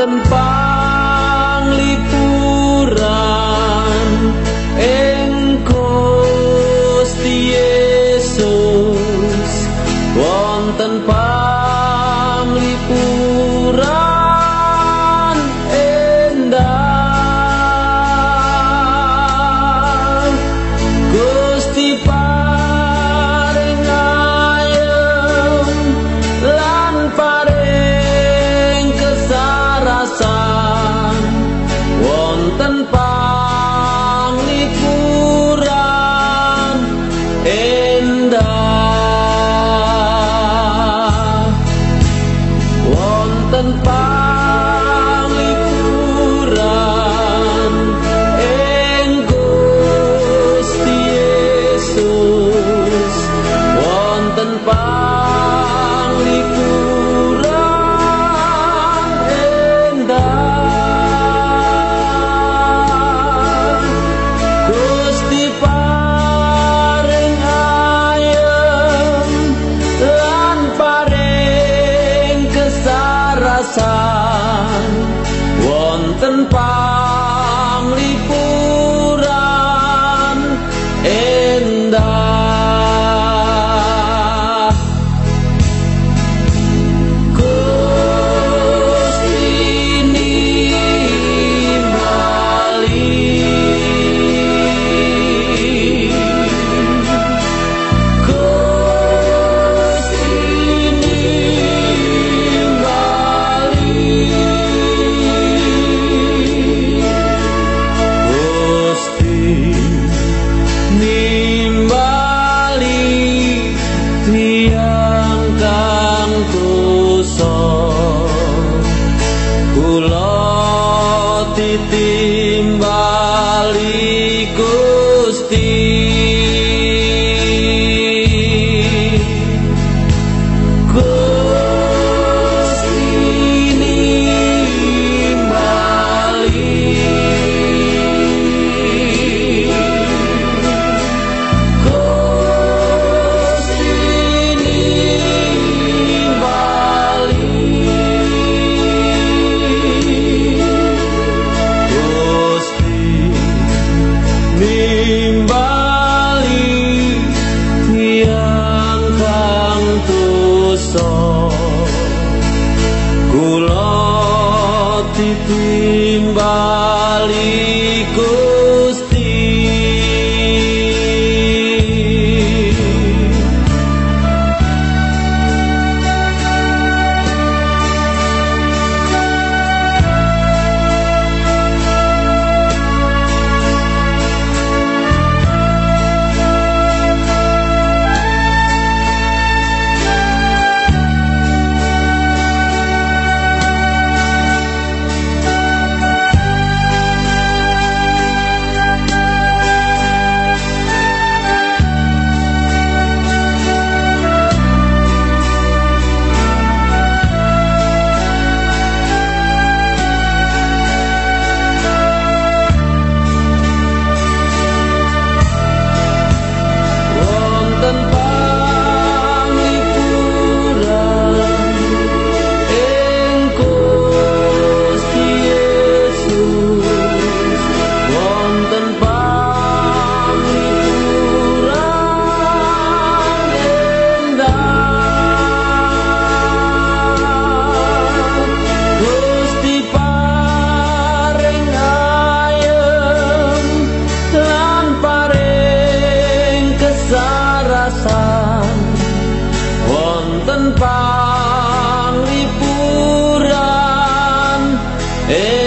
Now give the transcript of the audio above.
wonten panglipuran wonten panglipuran kesarasan wonten panglipuran endah titimbali tentang liburan. Eh.